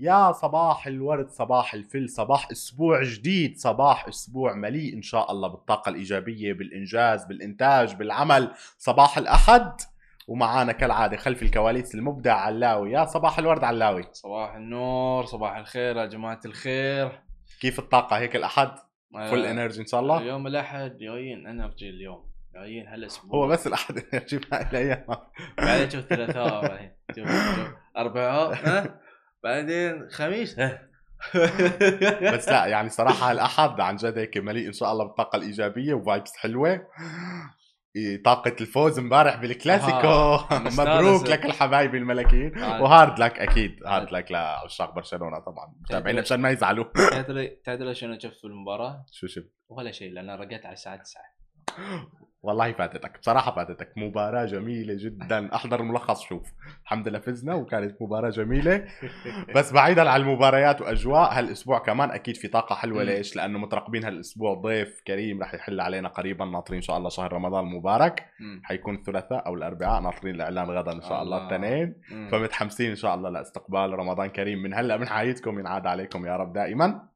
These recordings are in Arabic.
يا صباح الورد صباح الفل صباح أسبوع جديد صباح أسبوع مليء إن شاء الله بالطاقة الإيجابية بالإنجاز بالإنتاج بالعمل. صباح الأحد ومعانا كالعادة خلف الكواليس المبدع علاوي. يا صباح الورد علاوي. صباح النور صباح الخير يا جماعة الخير. كيف الطاقة؟ هيك الأحد؟ فل آه، energy إن شاء الله؟ اليوم الأحد جايين energy اليوم جايين هالأسبوع. هو بس الأحد energy ما له أيام بعدين شوف ثلاثاء بعدين شوف شوف أربعاء ها؟ بعدين خميس. ها بس لا يعني صراحة الأحد عن جد هيك مليء إن شاء الله بالطاقه الإيجابية و vibes حلوة. إيه، طاقة الفوز امبارح بالكلاسيكو. آه،. مبروك لك الحبايب الملكيين آه. و hard luck أكيد hard luck لعشاق برشلونة طبعا. متابعين عشان ما يزعلوا. تدري شنو شفت في المباراة؟ شو شو ولا شيء لأن رقيت على الساعة 9 والله فاتتك. بصراحة فاتتك. مباراة جميلة جدا. أحضر الملخص شوف. الحمد لله فزنا وكانت مباراة جميلة. بس بعيدا عن المباريات وأجواء هالأسبوع كمان أكيد في طاقة حلوة. مم. ليش؟ لأنه مترقبين هالأسبوع ضيف كريم رح يحل علينا قريبا. ناطرين إن شاء الله شهر رمضان المبارك. حيكون الثلاثاء أو الأربعاء. ناطرين الإعلان غدا إن شاء الله الله. الاثنين. فمتحمسين إن شاء الله لاستقبال رمضان كريم من هلأ. من حياتكم ينعاد عليكم يا رب دائما.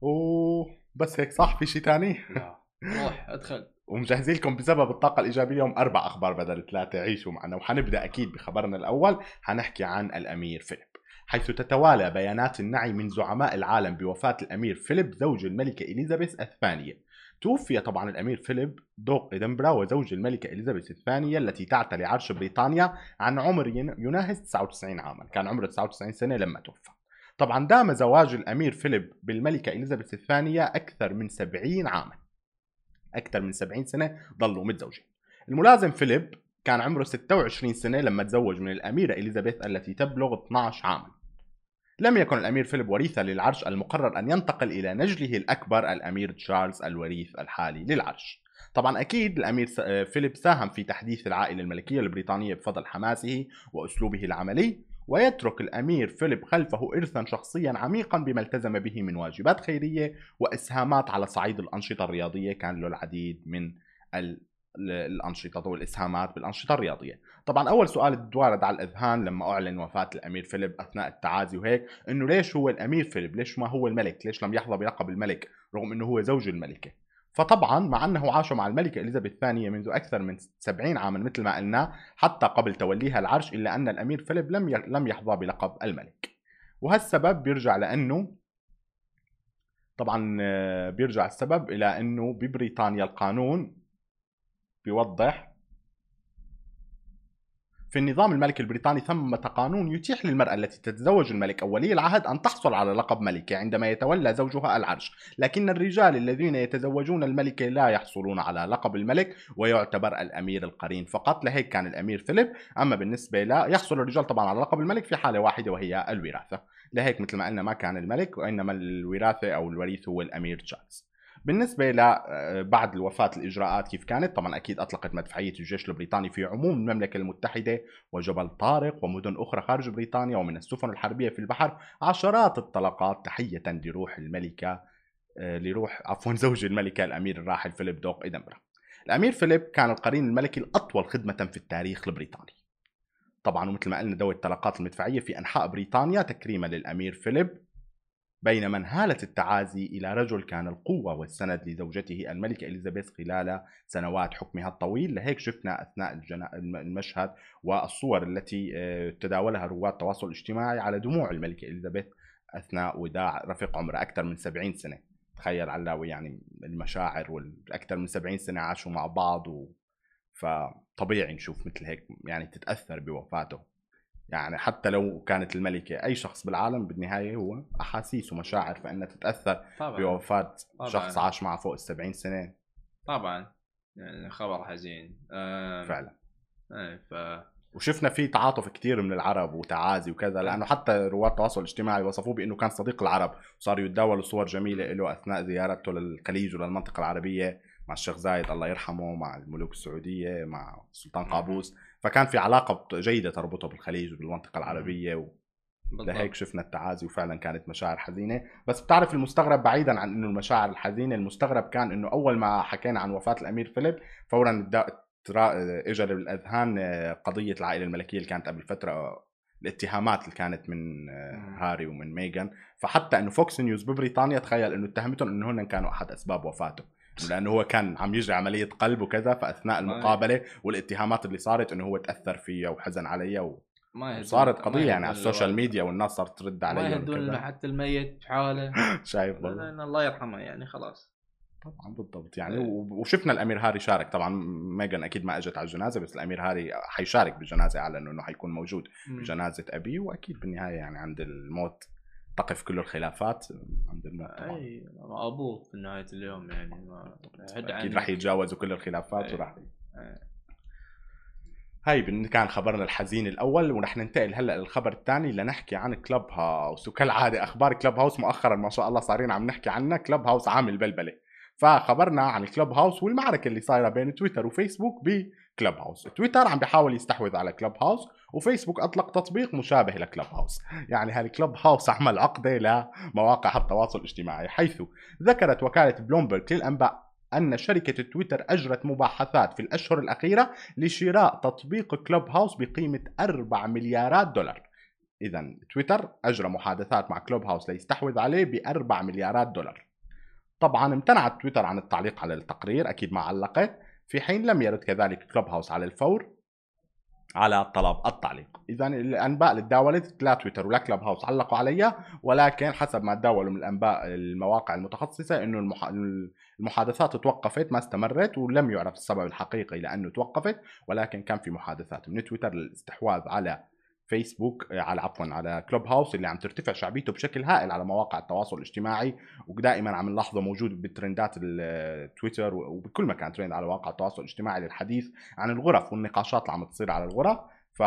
وبس هيك صح؟ في شيء تاني؟ لا. روح ادخل. ومجهزين لكم بسبب الطاقة الإيجابية يوم أربع أخبار بدل ثلاثة عيشوا معنا. وحنبدأ أكيد بخبرنا الأول حنحكي عن الأمير فيليب. حيث تتوالى بيانات النعي من زعماء العالم بوفاة الأمير فيليب زوج الملكة إليزابيث الثانية. توفي طبعا الأمير فيليب دوق إدنبرا وزوج الملكة إليزابيث الثانية التي تعتلي عرش بريطانيا عن عمر ين- يناهز 99 عاما. كان عمره 99 سنة لما توفى. طبعا دام زواج الأمير فيليب بالملكة إليزابيث الثانية أكثر من 70 عاما. أكثر من 70 سنة ضلوا متزوجين. الملازم فيليب كان عمره 26 سنة لما تزوج من الأميرة إليزابيث التي تبلغ 12 عاما. لم يكن الأمير فيليب وريثا للعرش المقرر أن ينتقل إلى نجله الأكبر الأمير تشارلز الوريث الحالي للعرش. طبعا أكيد الأمير آه، فيليب ساهم في تحديث العائلة الملكية البريطانية بفضل حماسه وأسلوبه العملي ويترك الأمير فيليب خلفه إرثا شخصيا عميقا بما التزم به من واجبات خيرية وإسهامات على صعيد الأنشطة الرياضية. كان له العديد من ال- ال- الأنشطة والإسهامات بالأنشطة الرياضية. طبعا أول سؤال توارد على الأذهان لما أعلن وفاة الأمير فيليب أثناء التعازي وهيك إنه ليش هو الأمير فيليب؟ ليش ما هو الملك؟ ليش لم يحظى بلقب الملك؟ رغم إنه هو زوج الملكة. فطبعا مع أنه عاش مع الملكة إليزابيث الثانية منذ أكثر من 70 عاما مثل ما قلنا حتى قبل توليها العرش إلا أن الأمير فيليب لم لم يحظى بلقب الملك. وهالسبب بيرجع لأنه طبعا آه، بيرجع السبب إلى أنه ببريطانيا القانون بيوضح في النظام الملكي البريطاني ثمة قانون يتيح للمرأة التي تتزوج الملك أو ولي العهد أن تحصل على لقب ملكة عندما يتولى زوجها العرش. لكن الرجال الذين يتزوجون الملكة لا يحصلون على لقب الملك ويعتبر الأمير القرين فقط. لهيك كان الأمير فيليب. أما بالنسبة لا يحصل الرجال طبعا على لقب الملك في حالة واحدة وهي الوراثة. لهيك مثل ما قلنا ما كان الملك وإنما الوراثة أو الوريث هو الأمير تشارلز. بالنسبة ل آه، بعد الوفاة الإجراءات كيف كانت طبعا أكيد أطلقت مدفعية الجيش البريطاني في عموم المملكة المتحدة وجبل طارق ومدن أخرى خارج بريطانيا ومن السفن الحربية في البحر عشرات الطلقات تحية لروح الملكة آه، لروح عفوا زوج الملكة الأمير الراحل فيليب دوق إدنبرا الأمير فيليب كان القرين الملكي الأطول خدمة في التاريخ البريطاني. طبعا ومثل ما قلنا ذوي الطلقات المدفعية في أنحاء بريطانيا تكريما للأمير فيليب بينما انهالت التعازي إلى رجل كان القوة والسند لزوجته الملكة إليزابيث خلال سنوات حكمها الطويل. لهيك شفنا أثناء المشهد والصور التي آه، تداولها رواد التواصل الاجتماعي على دموع الملكة إليزابيث أثناء وداع رفيق عمرها أكثر من 70 سنة. تخيل علاوي يعني المشاعر والأكثر من 70 سنة عاشوا مع بعض و... فطبيعي نشوف مثل هيك يعني تتأثر بوفاته. يعني حتى لو كانت الملكة أي شخص بالعالم بالنهاية هو أحاسيس ومشاعر فإنها تتأثر طبعا. بوفاة طبعاً. شخص عاش معه فوق السبعين سنة. طبعا. يعني خبر حزين. آم، فعلا. إيه ف وشفنا في تعاطف كتير من العرب وتعازي وكذا لأنه حتى رواد التواصل الاجتماعي وصفوه بأنه كان صديق العرب وصاروا يتداولوا صور جميلة له أثناء زيارته للخليج وللمنطقة العربية مع الشيخ زايد الله يرحمه مع الملوك السعودية مع السلطان قابوس. فكان في علاقة جيدة تربطه بالخليج وبالمنطقة العربية و... لهيك شفنا التعازي وفعلا كانت مشاعر حزينة. بس بتعرف المستغرب بعيدا عن إنه المشاعر الحزينة المستغرب كان إنه أول ما حكينا عن وفاة الأمير فيليب فورا اجى للأذهان قضية العائلة الملكية اللي كانت قبل فترة الاتهامات اللي كانت من آه،. هاري ومن ميغان. فحتى إنه فوكس نيوز ببريطانيا تخيل إنه اتهمتهم إنه هن كانوا أحد أسباب وفاته لأنه هو كان عم يجري عملية قلب وكذا فأثناء المقابلة والاتهامات اللي صارت إنه هو تأثر فيها وحزن عليها ما يهدون- وصارت ما قضية يعني على السوشيال. ميديا والناس صارت ترد ما عليه يهدون. حتى الميت بحالة شايف الله يرحمه يعني خلاص طبعا بالضبط يعني إيه. و- وشفنا الأمير هاري شارك طبعا ميغان أكيد ما أجت على الجنازة بس الأمير هاري حيشارك بالجنازة اعلن انه حيكون موجود بجنازة أبيه وأكيد بالنهاية يعني عند الموت تقف كل الخلافات عند الموت طبعا أي ابوه في نهاية اليوم يعني ما أكيد. راح يتجاوزوا كل الخلافات إيه. وراح إيه. هاي كان خبرنا الحزين الأول ورح ننتقل هلأ للخبر الثاني لنحكي عن كلب هاوس وكالعادة أخبار كلب هاوس مؤخرا ما شاء الله صارين عم نحكي عنها كلب هاوس عامل بلبلة فخبرنا عن الكلوب هاوس والمعركة اللي صايرة بين تويتر وفيسبوك بكلوب هاوس تويتر عم بيحاول يستحوذ على كلوب هاوس وفيسبوك أطلق تطبيق مشابه لكلوب هاوس يعني هالكلوب هاوس عمل عقدة لمواقع التواصل الاجتماعي؟ حيث ذكرت وكالة بلومبرج للأنباء أن شركة تويتر أجرت مباحثات في الأشهر الأخيرة لشراء تطبيق كلوب هاوس بقيمة 4 مليارات دولار. إذا تويتر أجرى محادثات مع كلوب هاوس ليستحوذ عليه ب 4 مليارات دولار. طبعا امتنعت تويتر عن التعليق على التقرير أكيد ما علقت في حين لم يرد كذلك كلوب هاوس على الفور على طلب التعليق. اذا الأنباء اللي تداولت لا تويتر ولا كلوب هاوس علقوا عليها ولكن حسب ما تداولوا من الأنباء المواقع المتخصصة إنه المح... المحادثات توقفت ما استمرت ولم يعرف السبب الحقيقي لأنه توقفت ولكن كان في محادثات من تويتر للاستحواذ على فيسبوك على عفوا على كلوب هاوس اللي عم ترتفع شعبيته بشكل هائل على مواقع التواصل الاجتماعي ودائما عم نلاحظه موجود بالترندات التويتر وبكل مكان ترند على مواقع التواصل الاجتماعي للحديث عن الغرف والنقاشات اللي عم تصير على الغرف. ف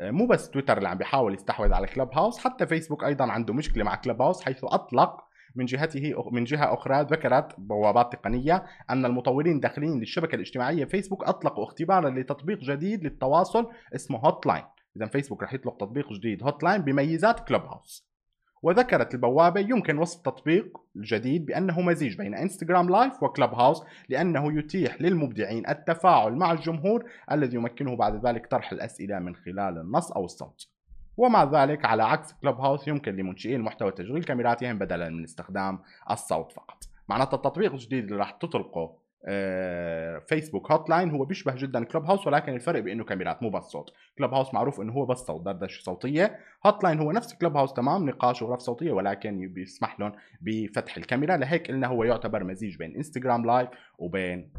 مو بس تويتر اللي عم بيحاول يستحوذ على كلوب هاوس حتى فيسبوك أيضا عنده مشكلة مع كلوب هاوس حيث أطلق من جهته من جهة أخرى ذكرت بوابات تقنية أن المطورين الداخليين للشبكة الاجتماعية فيسبوك أطلقوا اختبارا لتطبيق جديد للتواصل اسمه هوت لاين اذا فيسبوك رح يطلق تطبيق جديد. هوت لاين بميزات كلوب هاوس. وذكرت البوابة يمكن وصف التطبيق الجديد بأنه مزيج بين إنستغرام لايف وكلوب هاوس لأنه يتيح للمبدعين التفاعل مع الجمهور الذي يمكنه بعد ذلك طرح الأسئلة من خلال النص أو الصوت. ومع ذلك على عكس كلوب هاوس يمكن لمنشئي المحتوى تشغيل كاميراتهم بدلا من استخدام الصوت فقط. معناتها التطبيق الجديد اللي راح تطلقه فيسبوك هوت لاين هو بيشبه جدا كلوب هاوس ولكن الفرق بأنه كاميرات مو بس صوت. كلوب هاوس معروف إنه هو بس صوت دردشة صوتية. هوت لاين هو نفس كلوب هاوس تمام؟ نقاش وغرف صوتية ولكن بيسمح لهم بفتح الكاميرا. لهيك قلنا هو يعتبر مزيج بين انستغرام لايف وبين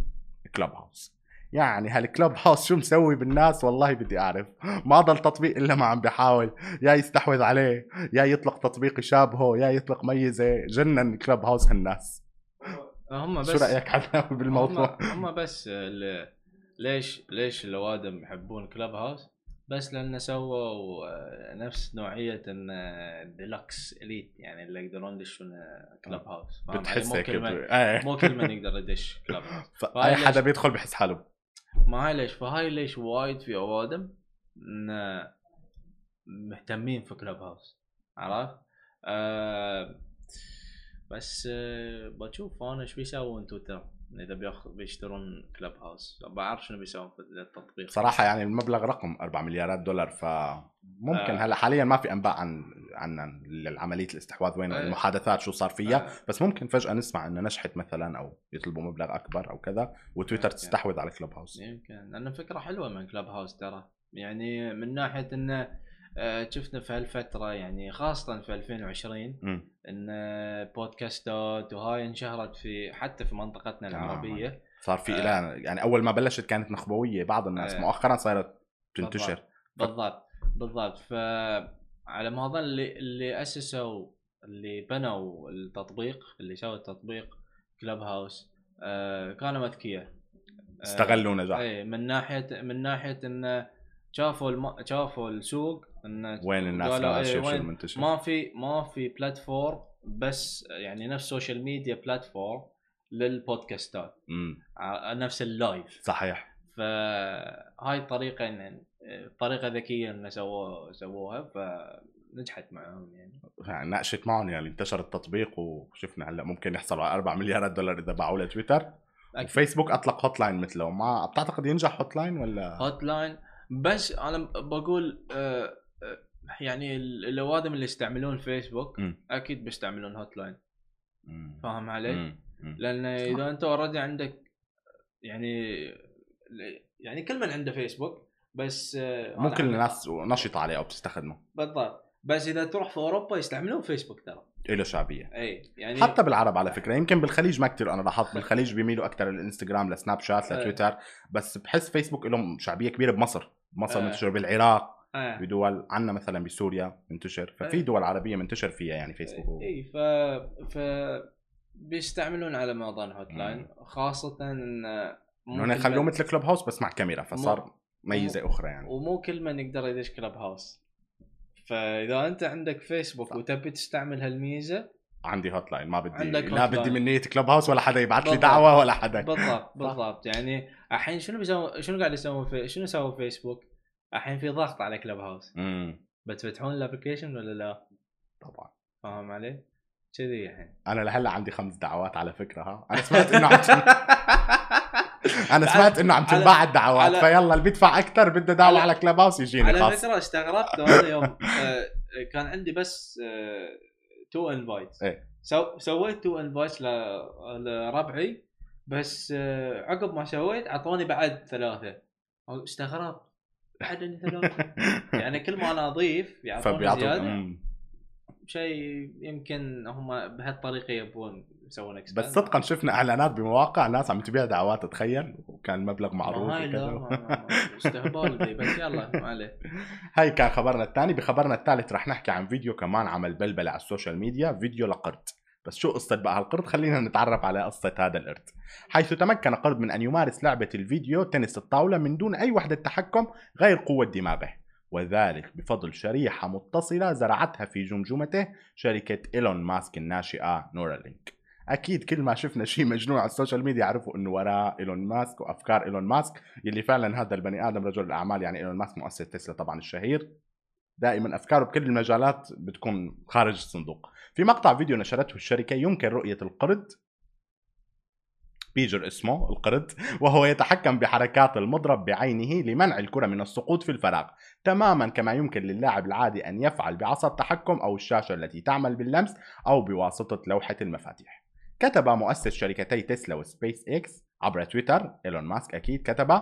كلوب هاوس يعني هالكلوب هاوس شو مسوي بالناس؟ والله بدي أعرف. ما ضل تطبيق إلا ما عم بيحاول يا يستحوذ عليه يا يطلق تطبيق يشابهه يا يطلق ميزة. جنن كلوب هاوس هالناس. هم بس شو رأيك حدا بالموضوع؟ هم, هم بس ال- ليش ليش الأوادم يحبون كلوب هاوس؟ بس لأن سووا آه، نفس نوعية إن deluxe elite يعني اللي يقدرون يدشون كلوب هاوس؟ بتحس مو هيك كل من مو كل من يقدر يدش كلوب هاوس اي حدا بيدخل بحس حاله. ما هاي ليش فهاي ليش وايد في أوادم مهتمين في كلوب هاوس عرفت؟ آه بس آه بشوف أنا إيش بيسوون تويتر إذا بياخذ بيشترون كلاب هاوس بعرف شنو بيسوون في التطبيق صراحة يعني المبلغ رقم 4 مليارات دولار فممكن آه. هلأ حاليا ما في أنباء عن عن عملية الاستحواذ وين آه. المحادثات شو صار فيها آه. بس ممكن فجأة نسمع إنه نجحت مثلا أو يطلبوا مبلغ أكبر أو كذا وتويتر ممكن. تستحوذ على كلوب هاوس يمكن لأنه فكرة حلوة من كلاب هاوس ترى يعني من ناحية إنه آه، شفنا في هالفترة يعني خاصة في 2020 مم. إن بودكاستات وهاي انشهرت في حتى في منطقتنا تماماً. العربية صار في آه. يعني أول ما بلشت كانت نخبوية بعض الناس آه. مؤخرا صارت تنتشر بالضبط بالضبط ف على ما أظن اللي اللي أسسوا اللي بنوا التطبيق اللي سووا التطبيق كلوب هاوس آه كانوا اذكياء آه، استغلوا نجاح اي من ناحية من ناحية انه شافوا الم... شافوا السوق انه وين الناس ماشيه وين- المنتشر؟ ما في ما في platform بس يعني نفس social media platform للبودكاستات. مم. ع- نفس ال live صحيح. فهاي الطريقة إن طريقة ذكية إن سووها سووها فنجحت معهم يعني. يعني ناقشت معهم يعني انتشر التطبيق وشفنا هلأ ممكن يحصلوا على 4 مليارات دولار إذا باعوا لتويتر. فيسبوك أطلق هوت لاين مثله. ما بتعتقد ينجح هوت لاين ولا؟ هوت لاين بس أنا بقول آه، آه، يعني ال- الأوادم اللي يستعملون فيسبوك مم. أكيد بيستعملون هوت لاين. فاهم علي؟ مم. مم. لأن إذا أنت already عندك يعني يعني كل من عنده فيسبوك بس آه، مو كل الناس نشطه عليه أو بتستخدمه بالضبط بس إذا تروح في أوروبا يستعملون فيسبوك ترى له شعبية اي يعني حتى بالعرب على فكرة يمكن بالخليج ما كتير أنا لاحظت بالخليج بيميلوا أكثر للإنستغرام لسناب شات إيه. لتويتر بس بحس فيسبوك لهم شعبية كبيرة بمصر بمصر إيه. منتشر بالعراق آه. بدول عنا مثلا بسوريا منتشر ففي إيه. دول عربية منتشر فيها يعني فيسبوك اي ف ف بيستعملون على موضوع الهوت لاين خاصة إن إنه من- مثل كلوب هاوس بس مع كاميرا فصار ميزة أخرى يعني ومو كل من يقدر يدش كلوب هاوس فإذا أنت عندك فيسبوك. وتبي تستعمل هالميزة عندي هوت لاين ما بدي عندك لا بدي. من نية كلوب هاوس ولا حدا يبعث لي. دعوة ولا حدا بالضبط بالضبط يعني الحين شنو بيسوي شنو قاعد يسوون في شنو سووا فيسبوك؟ الحين في ضغط على كلوب هاوس امم بتفتحون ال application ولا لا؟ طبعا فاهم علي؟ كذي الحين أنا لهلا عندي خمس دعوات على فكرة ها أنا سمعت إنه عم. أنا سمعت إنه عم تنباع الدعوات على- في ناس اللي بيدفع أكثر بده دعوة على- على كلاب هاوس يجيني على خاص فكرة استغربت هذا يوم آه، كان عندي بس two invite إيه. so سويت two invite لربعي بس آه، عقب ما سويت أعطوني بعد ثلاثة استغربت بعد عندي ثلاثة يعني كل ما أنا أضيف يعطوني مم. شيء يمكن هم بهالطريقة يبون يسوون. بس صدقا شفنا إعلانات بمواقع ناس عم تبيع دعوات تخيل وكان مبلغ ما معروف هاي لا استهبال بس يلا ما عليه. هاي كان خبرنا الثاني. بخبرنا الثالث رح نحكي عن فيديو كمان عمل بلبلة على ال social media. فيديو لقرد بس شو قصة بقى هالقرد؟ خلينا نتعرف على قصة هذا القرد. حيث تمكن قرد من أن يمارس لعبة الفيديو تنس الطاولة من دون أي وحدة تحكم غير قوة دماغه. وذلك بفضل شريحة متصلة زرعتها في جمجمته شركة إيلون ماسك الناشئة نورالينك أكيد كل ما شفنا شيء مجنون على ال social media عرفوا إنه وراء إيلون ماسك وأفكار إيلون ماسك يلي فعلا هذا البني آدم رجل الأعمال يعني إيلون ماسك مؤسس تسلا طبعا الشهير. دائما أفكاره بكل المجالات بتكون خارج الصندوق. في مقطع فيديو نشرته الشركة يمكن رؤية القرد. بيجر اسمه القرد. وهو يتحكم بحركات المضرب بعينه لمنع الكرة من السقوط في الفراغ. تماما كما يمكن للاعب العادي أن يفعل بعصا التحكم أو الشاشة التي تعمل باللمس أو بواسطة لوحة المفاتيح. كتب مؤسس شركتي تسلا وسبيس إكس عبر تويتر. إيلون ماسك أكيد كتب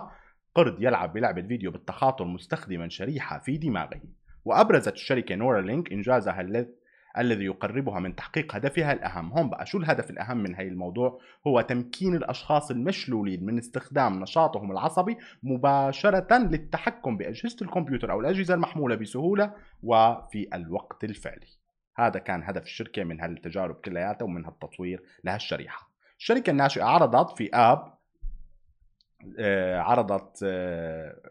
قرد يلعب بلعبة فيديو بالتخاطر مستخدما شريحة في دماغه. وأبرزت الشركة نورالينك إنجازها الذي الذي يقربها من تحقيق هدفها الأهم. هون بقى شو الهدف الأهم من هاي الموضوع؟ هو تمكين الأشخاص المشلولين من استخدام نشاطهم العصبي مباشرة للتحكم بأجهزة الكمبيوتر أو الأجهزة المحمولة بسهولة وفي الوقت الفعلي. هذا كان هدف الشركة من هالتجارب كلياتها ومن هالتطوير لهالشريحة. الشركة الناشئة عرضت في آب آه، عرضت آه،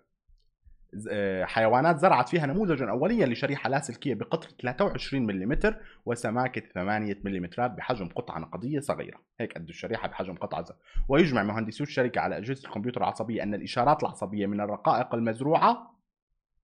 حيوانات زرعت فيها نموذجا اوليا لشريحة لاسلكيه بقطر 23 ملم وسماكة 8 ملم بحجم قطعة نقدية صغيرة، هيك قد الشريحة بحجم قطعة زر. ويجمع مهندسو الشركة على أجهزة الكمبيوتر العصبية أن الإشارات العصبية من الرقائق المزروعة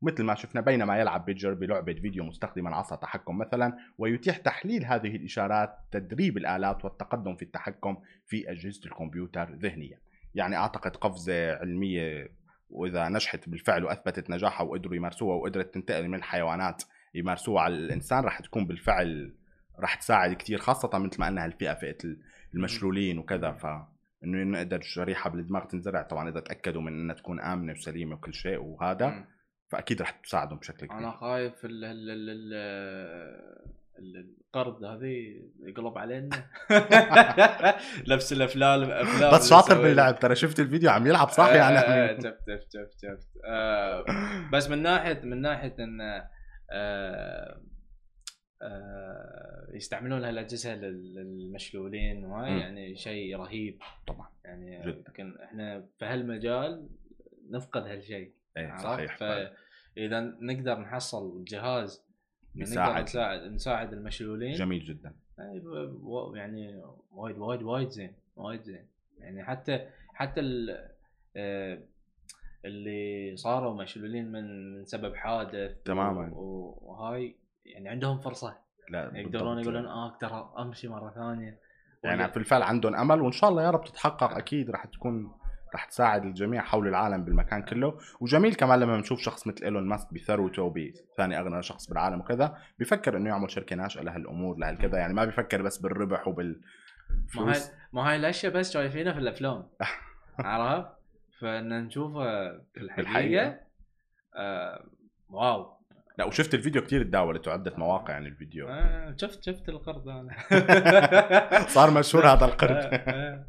مثل ما شفنا بينما يلعب بيجر بلعبة فيديو مستخدما عصا تحكم مثلا ويتيح تحليل هذه الإشارات تدريب الآلات والتقدم في التحكم في أجهزة الكمبيوتر ذهنيا يعني أعتقد قفزة علمية وإذا نجحت بالفعل وأثبتت نجاحها وقدروا يمارسوها وقدرت تنتقل من الحيوانات يمارسوها على الإنسان رح تكون بالفعل رح تساعد كتير خاصة مثل ما قلنا هالفئة فئة المشلولين وكذا. ف إنه نقدر الشريحه بالدماغ تنزرع طبعا إذا تأكدوا من إنها تكون آمنة وسليمة وكل شيء وهذا. فأكيد رح تساعدهم بشكل كبير. أنا خايف ال ال ال ال ال- القرد هذه يقلب علينا نفس الأفلام الافلام بس شاطر. باللعب ترى شفت الفيديو عم يلعب صح آه، يعني آه، شفت شفت شفت شفت آه، بس من ناحية من ناحية إن آه، آه، يستعملون هالأجهزة لل- للمشلولين وهاي. يعني شيء رهيب طبعا يعني. يمكن إحنا في هالمجال نفقد هالشيء عرفت؟ صحيح. فاذا نقدر نحصل جهاز نقدر يساعد. نساعد نساعد المشلولين. جميل جدا. يعني يعني وايد وايد وايد زين وايد زين. يعني حتى حتى آه، اللي صاروا مشلولين من من سبب حادث تماماً. وهاي يعني عندهم فرصة. لا يقدرون. يقولون آه أقدر أمشي مرة ثانية. يعني ولا- بالفعل عندهم أمل وإن شاء الله يا رب تتحقق أكيد رح تكون رح تساعد الجميع حول العالم بالمكان كله. وجميل كمان لما بنشوف شخص مثل إيلون ماسك بثروته بثاني أغنى شخص بالعالم وكذا بيفكر إنه يعمل شركة ناشئة لهالأمور لهالكذا. يعني ما بيفكر بس بالربح وبال ما هاي ما هاي الأشياء بس شايفينها في الأفلام. عرفت؟ فإن نشوفها في الحقيقة بالحقيقة. آه واو. لا وشفت الفيديو كتير تداولت وعدة مواقع يعني الفيديو. آه شفت شفت القرد أنا صار مشهور هذا القرد آه، آه.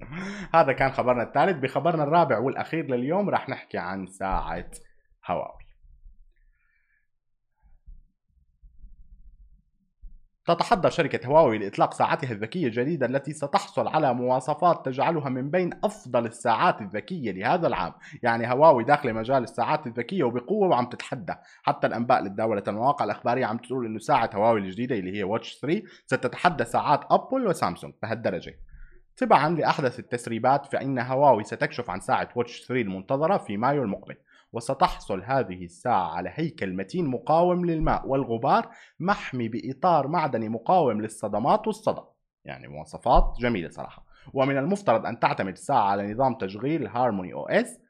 هذا كان خبرنا الثالث. بخبرنا الرابع والأخير لليوم راح نحكي عن ساعة هواوي. تتحضر شركة هواوي لإطلاق ساعتها الذكية الجديدة التي ستحصل على مواصفات تجعلها من بين أفضل الساعات الذكية لهذا العام. يعني هواوي داخل مجال الساعات الذكية وبقوة وعم تتحدى. حتى الأنباء اللي تداولت المواقع الإخبارية عم تقول إنه ساعة هواوي الجديدة اللي هي واتش 3 ستتحدى ساعات أبل وسامسونج بهالدرجة. تبعا لأحدث التسريبات فإن هواوي ستكشف عن ساعة واتش 3 المنتظرة في مايو المقبل. وستحصل هذه الساعة على هيكل متين مقاوم للماء والغبار محمي بإطار معدني مقاوم للصدمات والصدى. يعني مواصفات جميلة صراحة. ومن المفترض أن تعتمد الساعة على نظام تشغيل هارموني أو إس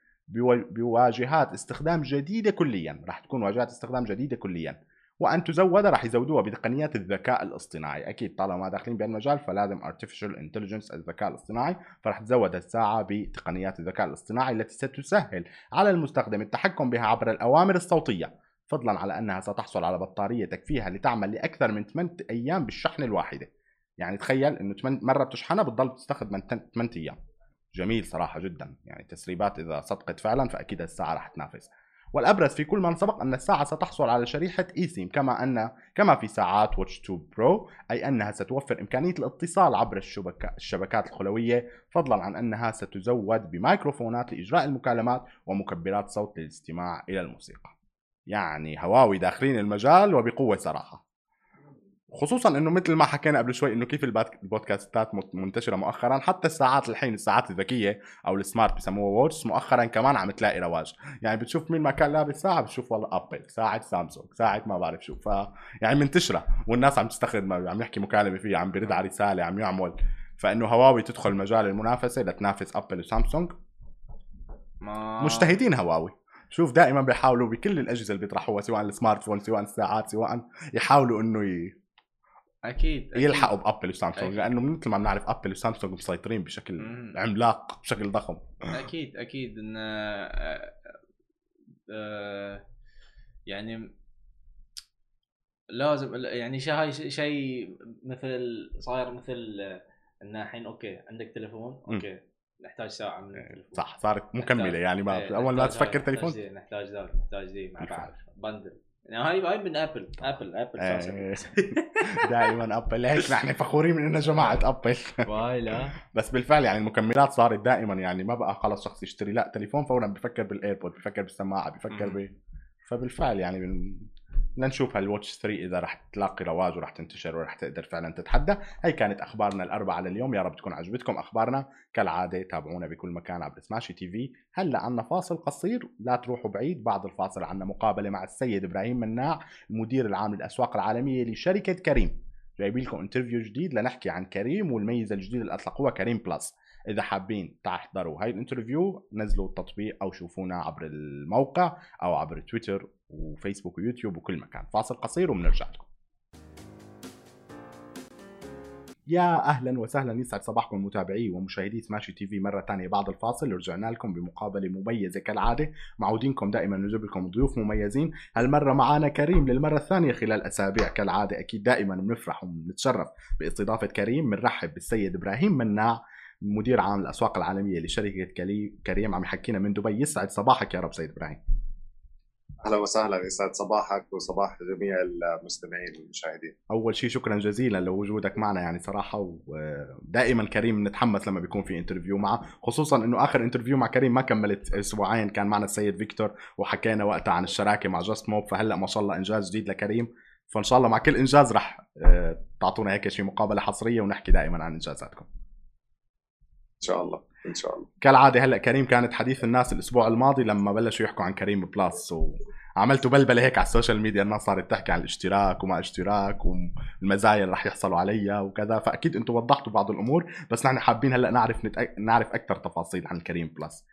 بواجهات استخدام جديدة كليا. راح تكون واجهات استخدام جديدة كليا. وأن تزود راح يزودوها بتقنيات الذكاء الاصطناعي. أكيد طالما داخلين بهالمجال فلازم artificial intelligence الذكاء الاصطناعي فرح تزود الساعة بتقنيات الذكاء الاصطناعي التي ستسهل على المستخدم التحكم بها عبر الأوامر الصوتية. فضلا على أنها ستحصل على بطارية تكفيها لتعمل لأكثر من 8 أيام بالشحنه الواحدة. يعني تخيل إنه 8 مرة بتشحنها بتضل تستخدم 8 أيام. جميل صراحة جدا. يعني تسريبات إذا صدقت فعلا فأكيد الساعة رح تنافس. والأبرز في كل من سبق أن الساعة ستحصل على شريحة eSIM كما ان كما في ساعات واتش 2 برو أي أنها ستوفر إمكانية الاتصال عبر الشبكة الشبكات الخلوية فضلا عن أنها ستزود بميكروفونات لإجراء المكالمات ومكبرات صوت للاستماع إلى الموسيقى. يعني هواوي داخلين المجال وبقوة صراحة. خصوصا إنه مثل ما حكينا قبل شوي إنه كيف البودكاستات منتشرة مؤخرا حتى الساعات الحين الساعات الذكية أو ال smart بسموها watch مؤخرا كمان عم تلاقي رواج. يعني بتشوف مين ما كان لابس ساعة بتشوف والله ابل ساعة سامسونج ساعة ما بعرف شو. ف يعني منتشرة والناس عم تستخدم عم يحكي مكالمة فيها عم بيرد على رسالة عم يعمل. فإنه هواوي تدخل مجال المنافسة لتنافس ابل وسامسونج ما مجتهدين هواوي. شوف دائما بيحاولوا بكل الأجهزة اللي بيطرحوها سواء السمارت فون سواء الساعات سواء يحاولوا إنه ي... أكيد أكيد. يلحقوا بأبل وسامسونج. لأنه مثل ما بنعرف أبل وسامسونج مسيطرين بشكل مم. عملاق بشكل ضخم أكيد أكيد إن آه، آه، يعني لازم يعني شيء هاي شيء مثل صاير مثل آه، إن الحين OK عندك تليفون. OK نحتاج ساعة من التليفون صح صارت مكملة يعني ما إيه، أول ما تفكر تليفون نحتاج ذا نحتاج ذي مع. بعض bundle هاي هاي من Apple Apple Apple. دائما Apple هيك نحن فخورين من اننا جماعة Apple لا. بس بالفعل يعني المكملات صارت دائما يعني ما بقى خلص شخص يشتري. لا تليفون فورا بفكر بال AirPod بفكر بالسماعة بفكر. ب فبالفعل يعني من... بدنا نشوف هال Watch 3 إذا رح تلاقي رواج ورح تنتشر ورح تقدر فعلا تتحدى. هي كانت أخبارنا الأربعة لليوم. يا رب تكون عجبتكم أخبارنا. كالعادة تابعونا بكل مكان عبر سماشي TV هلا عنا فاصل قصير. لا تروحوا بعيد. بعد الفاصل عنا مقابلة مع السيد إبراهيم مناع المدير العام للأسواق العالمية لشركة كريم. جايبين لكم interview جديد لنحكي عن كريم والميزة الجديدة اللي أطلقوها كريم Plus إذا حابين تحضروا هاي ال interview نزلوا التطبيق أو شوفونا عبر الموقع أو عبر تويتر وفيسبوك ويوتيوب وكل مكان. فاصل قصير وبنرجع لكم. يا أهلا وسهلا يسعد صباحكم متابعي ومشاهدي سماشي تي في مرة ثانية بعد الفاصل. ورجعنا لكم بمقابلة مميزة كالعادة. معودينكم دائما نجيب لكم ضيوف مميزين. هالمرة معنا كريم للمرة الثانية خلال أسابيع كالعادة. أكيد دائما بنفرح وبنتشرف باستضافة كريم. بنرحب بالسيد إبراهيم مناع مدير عام الأسواق العالمية لشركة كلي- كريم عم يحكينا من دبي. يسعد صباحك يا رب سيد إبراهيم. أهلا وسهلا. يسعد صباحك وصباح جميع المستمعين والمشاهدين. أول شيء شكرا جزيلا لوجودك معنا يعني صراحة ودائما كريم نتحمس لما بيكون في interview معه خصوصا إنه آخر interview مع كريم ما كملت أسبوعين كان معنا السيد فيكتور وحكينا وقتها عن الشراكة مع JustMop فهلأ ما شاء الله إنجاز جديد لكريم. فإن شاء الله مع كل إنجاز رح آه، تعطونا هيك شيء مقابلة حصرية ونحكي دائما عن إنجازاتكم. ان شاء الله إن شاء الله. كالعادة هلأ كريم كانت حديث الناس الأسبوع الماضي لما بلشوا يحكوا عن كريم Plus وعملتوا بلبلة هيك على ال social media الناس صارت تحكي عن الاشتراك وما اشتراك والمزايا اللي رح يحصلوا عليها وكذا. فأكيد أنتم وضحتوا بعض الأمور بس نحن حابين هلأ نعرف نتأ... نعرف أكثر تفاصيل عن كريم Plus.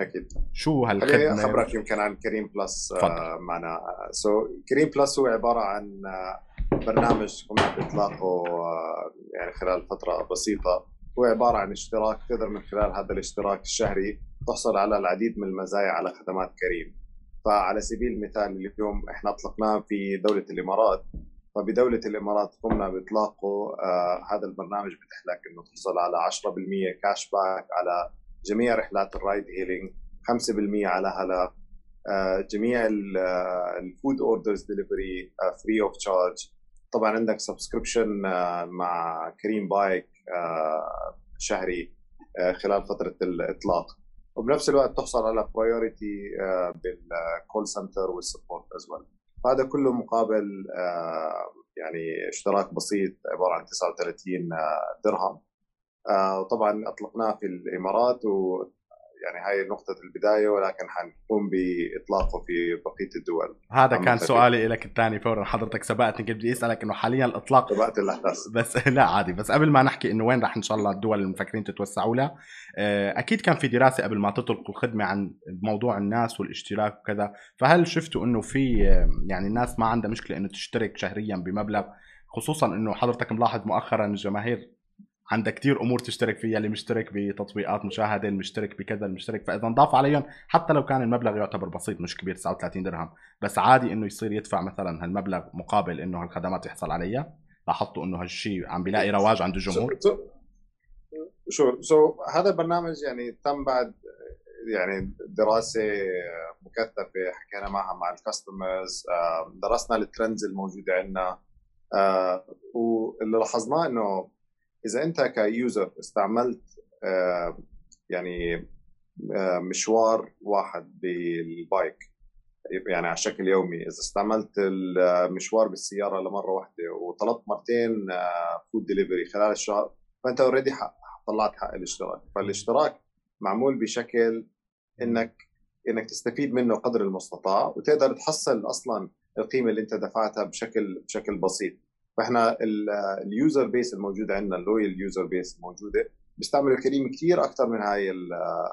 أكيد. شو هالخدمة؟ اخبرك يمكن عن كريم Plus آه،. معنا. so كريم Plus هو عبارة عن آه، برنامج قمنا باطلاقه آه، يعني خلال فترة بسيطة هو عبارة عن اشتراك تقدر من خلال هذا الاشتراك الشهري تحصل على العديد من المزايا على خدمات كريم. فعلى سبيل المثال اليوم إحنا أطلقناه في دولة الإمارات فبدولة الإمارات قمنا بإطلاقه آه هذا البرنامج بيتيح لك إنه تحصل على 10% cash back على جميع رحلات ال ride hailing 5% على هلا آه جميع ال food orders delivery free of charge طبعا عندك subscription آه مع كريم bike شهري آه خلال فترة الإطلاق. وبنفس الوقت تحصل على priority بال call center وال support as well فهذا كله مقابل آه، يعني اشتراك بسيط عبارة عن 39 آه، درهم. آه، وطبعا أطلقناه في الإمارات و يعني هاي نقطة البداية ولكن حنقوم بإطلاقه في بقية الدول. هذا كان بخفف. سؤالي لك الثاني فورا. حضرتك سبقتني كنت بدي أسألك إنه حاليا الإطلاق تبعت الأحداث. بس لا عادي. بس قبل ما نحكي إنه وين رح إن شاء الله الدول اللي مفكرين تتوسعوا لها آه، أكيد كان في دراسة قبل ما تطلقوا الخدمه عن موضوع الناس والاشتراك وكذا. فهل شفتوا إنه في آه، يعني الناس ما عندها مشكلة إنه تشترك شهريا بمبلغ؟ خصوصا إنه حضرتك ملاحظ مؤخرا الجماهير عندها كتير أمور تشترك فيها اللي مشترك بتطبيقات مشاهدة المشترك بكذا المشترك فاذا انضاف عليهم حتى لو كان المبلغ يعتبر بسيط مش كبير 39 درهم. بس عادي إنه يصير يدفع مثلا هالمبلغ مقابل إنه هالخدمات يحصل عليها. لاحظتوا إنه هالشيء عم بيلاقي رواج عند الجمهور. شو شو so هذا البرنامج يعني تم بعد يعني دراسة مكثفة حكينا معها مع ال customers درسنا ال trends الموجودة عندنا واللي لاحظناه إنه إذا أنت ك user استعملت آه، يعني آه، مشوار واحد بال bike يعني على شكل يومي إذا استعملت المشوار بالسيارة لمرة واحدة وطلبت مرتين food delivery خلال الشهر فأنت already طلعت حق الاشتراك. فالاشتراك معمول بشكل إنك إنك تستفيد منه قدر المستطاع وتقدر تحصل أصلا القيمة اللي أنت دفعتها بشكل بشكل بسيط. فاحنا ال user base الموجود عندنا ال loyal user base الموجوده بيستعملوا الكريم كثير أكثر من هاي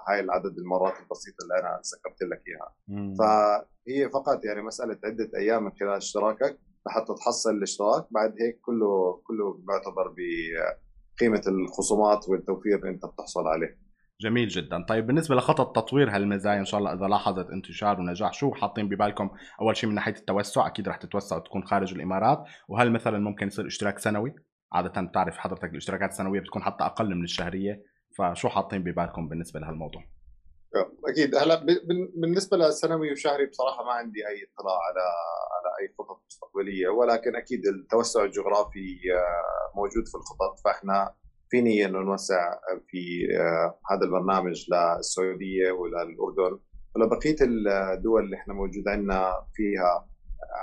هاي العدد المرات البسيطة اللي أنا ذكرت لك إياها. فهي فقط يعني مسألة عدة أيام من خلال اشتراكك لحتى تحصل الاشتراك. بعد هيك كله كله بيعتبر بقيمة الخصومات والتوفير اللي أنت بتحصل عليه. جميل جدا. طيب بالنسبة لخطط تطوير هالمزايا إن شاء الله إذا لاحظت انتشار ونجاح شو حاطين ببالكم؟ أول شيء من ناحية التوسع أكيد رح تتوسع وتكون خارج الإمارات. وهل مثلا ممكن يصير اشتراك سنوي؟ عادة بتعرف حضرتك الاشتراكات السنوية بتكون حتى أقل من الشهرية. فشو حاطين ببالكم بالنسبة لهالموضوع؟ أكيد. هلأ بالنسبة للسنوي وشهري بصراحة ما عندي أي اطلاع على على أي خطط مستقبلية. ولكن أكيد التوسع الجغرافي موجود في الخطط. فإحنا في نيه إنه نوسع في هذا البرنامج للسعودية وللأردن. ولبقيه الدول اللي إحنا موجود عندنا فيها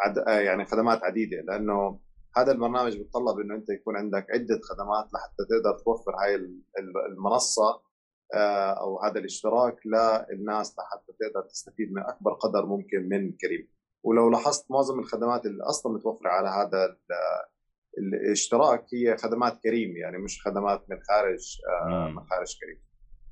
عد يعني خدمات عديدة لأنه هذا البرنامج بيتطلب إنه أنت يكون عندك عدة خدمات لحتى تقدر توفر هاي المنصة أو هذا الاشتراك للناس لحتى تقدر تستفيد من أكبر قدر ممكن من كريم. ولو لاحظت معظم الخدمات اللي أصلا متوفرة على هذا الاشتراك هي خدمات كريم يعني مش خدمات من خارج من خارج كريم.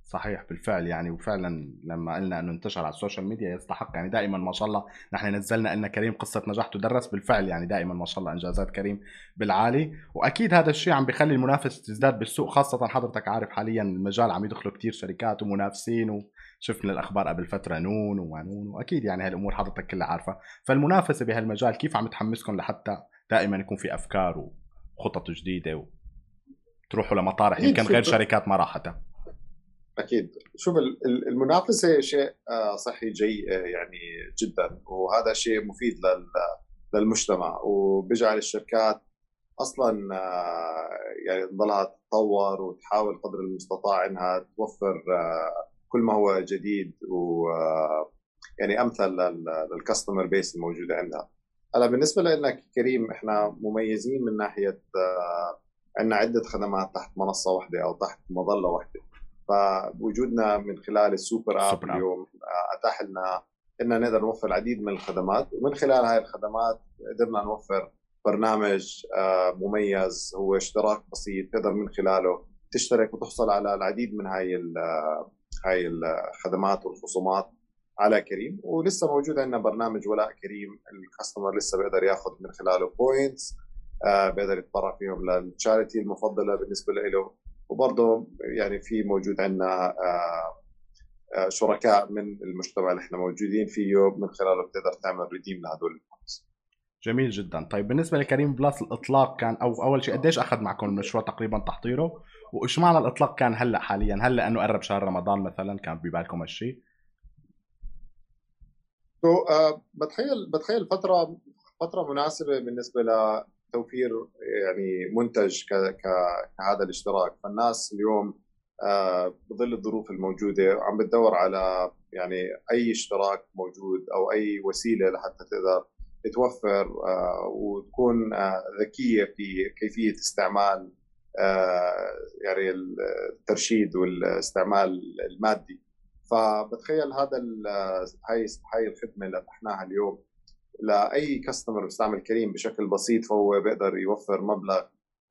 صحيح بالفعل يعني وفعلا لما قلنا إنه انتشر على ال social media يستحق يعني دائما ما شاء الله نحن نزلنا إن كريم قصة نجاح تدرس بالفعل يعني دائما ما شاء الله إنجازات كريم بالعالي. وأكيد هذا الشيء عم بيخلي المنافسه تزداد بالسوق خاصة حضرتك عارف حاليا المجال عم يدخلوا كثير شركات ومنافسين وشفنا الأخبار قبل فترة نون ومانون وأكيد يعني هالأمور حضرتك كلها عارفة. فالمنافسة بهالمجال كيف عم تحمسكم لحتى دائما يكون في أفكار وخطط جديدة وتروحوا لمطارح يمكن غير شركات ما راحتها أكيد. شوف المنافسة شيء صحي جي يعني جدا وهذا شيء مفيد للمجتمع. وبيجعل الشركات أصلا يعني تضلها تتطور وتحاول قدر المستطاع إنها توفر كل ما هو جديد و يعني أمثل للكاستمر بيس الموجودة عندها. هلا بالنسبة لنا كريم إحنا مميزين من ناحية عندنا عدة خدمات تحت منصة واحدة أو تحت مظلة واحدة. فوجودنا من خلال ال super app super اليوم أتاح لنا ان نقدر نوفر العديد من الخدمات. ومن خلال هاي الخدمات قدرنا نوفر برنامج مميز هو اشتراك بسيط تقدر من خلاله تشترك وتحصل على العديد من هاي هاي الخدمات والخصومات على كريم ولسه موجود عندنا برنامج ولاء كريم ال customer لسه بيقدر ياخذ من خلاله points آه بيقدر يتبرع فيهم لل charity المفضلة بالنسبة له وبرضه يعني في موجود عندنا آه آه شركاء من المجتمع اللي إحنا موجودين فيه من خلاله بتقدر تعمل redeem لهدول ال points جميل جدا. طيب بالنسبة لكريم Plus الإطلاق كان أو أول شيء قديش أخذ معكم المشروع تقريبا تحضيره؟ وإيش معنى الإطلاق كان هلأ حاليا؟ هل لأنه قرب شهر رمضان مثلا كان ببالكم هالشيء؟ Uh, بتخيل بتخيل فتره فترة مناسبة بالنسبة لتوفير يعني منتج كهذا الاشتراك. فالناس اليوم uh, بظل الظروف الموجودة عم بتدور على يعني أي اشتراك موجود أو أي وسيلة لحتى تقدر توفر uh, وتكون ذكية في كيفية استعمال يعني الترشيد والاستعمال المادي. فبتخيل هذا هاي هاي الخدمة اللي فتحناها اليوم. لأي كاستمر بيستعمل كريم بشكل بسيط فهو بيقدر يوفر مبلغ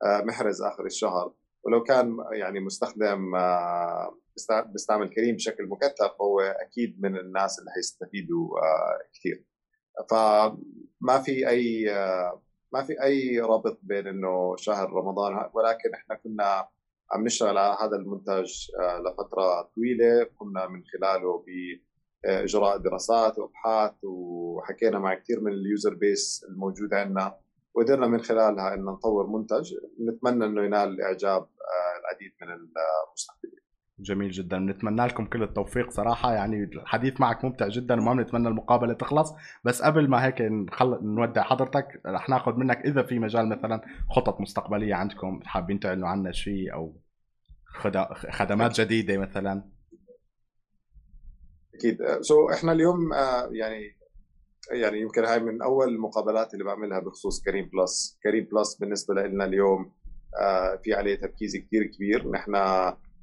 آه، محرز آخر الشهر. ولو كان يعني مستخدم آه، بيستعمل كريم بشكل مكثف فهو أكيد من الناس اللي حيستفيدوا آه، كثير. فما في أي ما في أي رابط بين إنه شهر رمضان ولكن إحنا كنا عم نشتغل على هذا المنتج آه، لفترة طويلة. قمنا من خلاله باجراء دراسات وأبحاث وحكينا مع كثير من ال user base الموجود عندنا. وقدرنا من خلالها ان نطور منتج. نتمنى إنه ينال اعجاب آه، العديد من المستخدمين. جميل جدا. نتمنى لكم كل التوفيق صراحة. يعني الحديث معك ممتع جدا وما بنتمنى المقابلة تخلص. بس قبل ما هيك نخل... نودع حضرتك رح ناخذ منك إذا في مجال مثلا خطط مستقبلية عندكم حابين تعلنوا عنها شيء أو خدمات جديدة مثلا؟ أكيد. so, إحنا اليوم آه، يعني يعني يمكن هاي من أول المقابلات اللي بعملها بخصوص كريم بلس. كريم بلس بالنسبة لنا اليوم آه، في عليه تركيز كثير كبير. نحن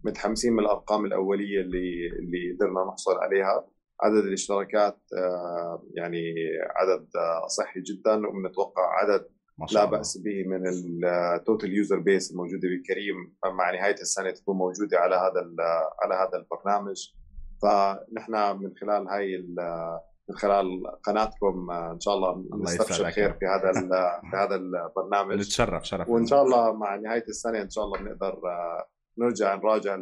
متحمسين من الأرقام الأولية اللي اللي قدرنا نحصل عليها. عدد الاشتراكات آه، يعني عدد آه، صحي جدا وبنتوقع عدد لا بأس به من ال total user base الموجودة بكريم مع نهاية السنة تكون موجودة على هذا على هذا البرنامج. فنحن من خلال هاي من خلال قناتكم آه، إن شاء الله نستبشر خير في هذا في هذا البرنامج. نتشرف شرف وإن شاء الله مع نهاية السنة إن شاء الله بنقدر نرجع نراجع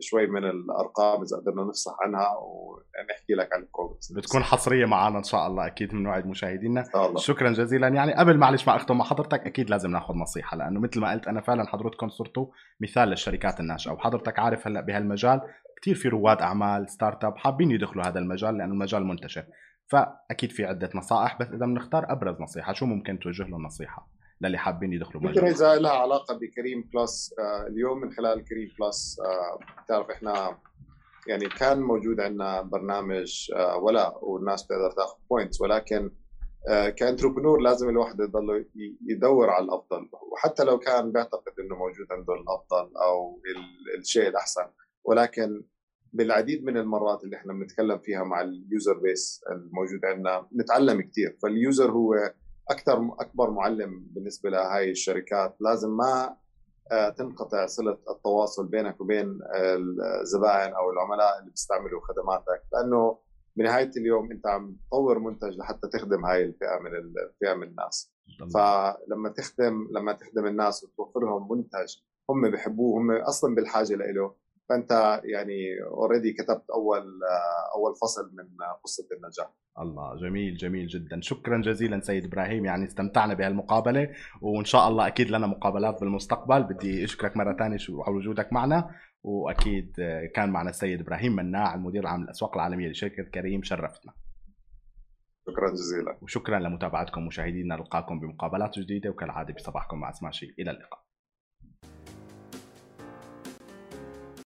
شوي من الأرقام إذا قدرنا نفصح عنها ونحكي لك عن ال progress بتكون حصرية معنا إن شاء الله أكيد من نوعد مشاهدينا. شكرا جزيلا. يعني قبل معلش ما اختم مع حضرتك أكيد لازم ناخذ نصيحة لأنه مثل ما قلت أنا فعلا حضرتكم صرتوا مثال للشركات الناشئه وحضرتك عارف هلأ بهالمجال كثير في رواد أعمال startup حابين يدخلوا هذا المجال لأنه المجال منتشر. فأكيد في عدة نصائح بس إذا بنختار أبرز نصيحة شو ممكن توجه له النصيحة؟ للي حابين يدخلوا يمكن إذا لها علاقة بكريم بلس آه اليوم من خلال كريم بلس آه بتعرف إحنا يعني كان موجود عندنا برنامج آه ولا والناس تقدر تاخذ points ولكن ك entrepreneur لازم الواحد يضل يدور على الأفضل. وحتى لو كان بيعتقد إنه موجود عنده الأفضل أو الشيء الأحسن. ولكن بالعديد من المرات اللي إحنا بنتكلم فيها مع ال user base الموجود عندنا نتعلم كثير فال user هو أكثر أكبر معلم بالنسبة لهاي الشركات لازم ما آه، تنقطع صلة التواصل بينك وبين الزبائن أو العملاء اللي بيستعملوا خدماتك لأنه بنهاية اليوم أنت عم تطور منتج لحتى تخدم هاي الفئة من الفئه من الناس. فلما تخدم لما تخدم الناس وتوفر لهم منتج هم بحبوه هم أصلا بالحاجة له فأنت يعني اوريدي كتبت أول أول فصل من قصة النجاح الله جميل جميل جدا. شكرا جزيلا سيد إبراهيم. يعني استمتعنا بهالمقابلة وإن شاء الله أكيد لنا مقابلات بالمستقبل. بدي أشكرك مرة ثانية على وجودك معنا وأكيد كان معنا السيد إبراهيم مناع المدير العام للأسواق العالمية لشركة كريم. شرفتنا. شكرا جزيلا. وشكرا لمتابعتكم مشاهدينا نلقاكم بمقابلات جديدة وكالعادة بصباحكم مع اسماشي إلى اللقاء.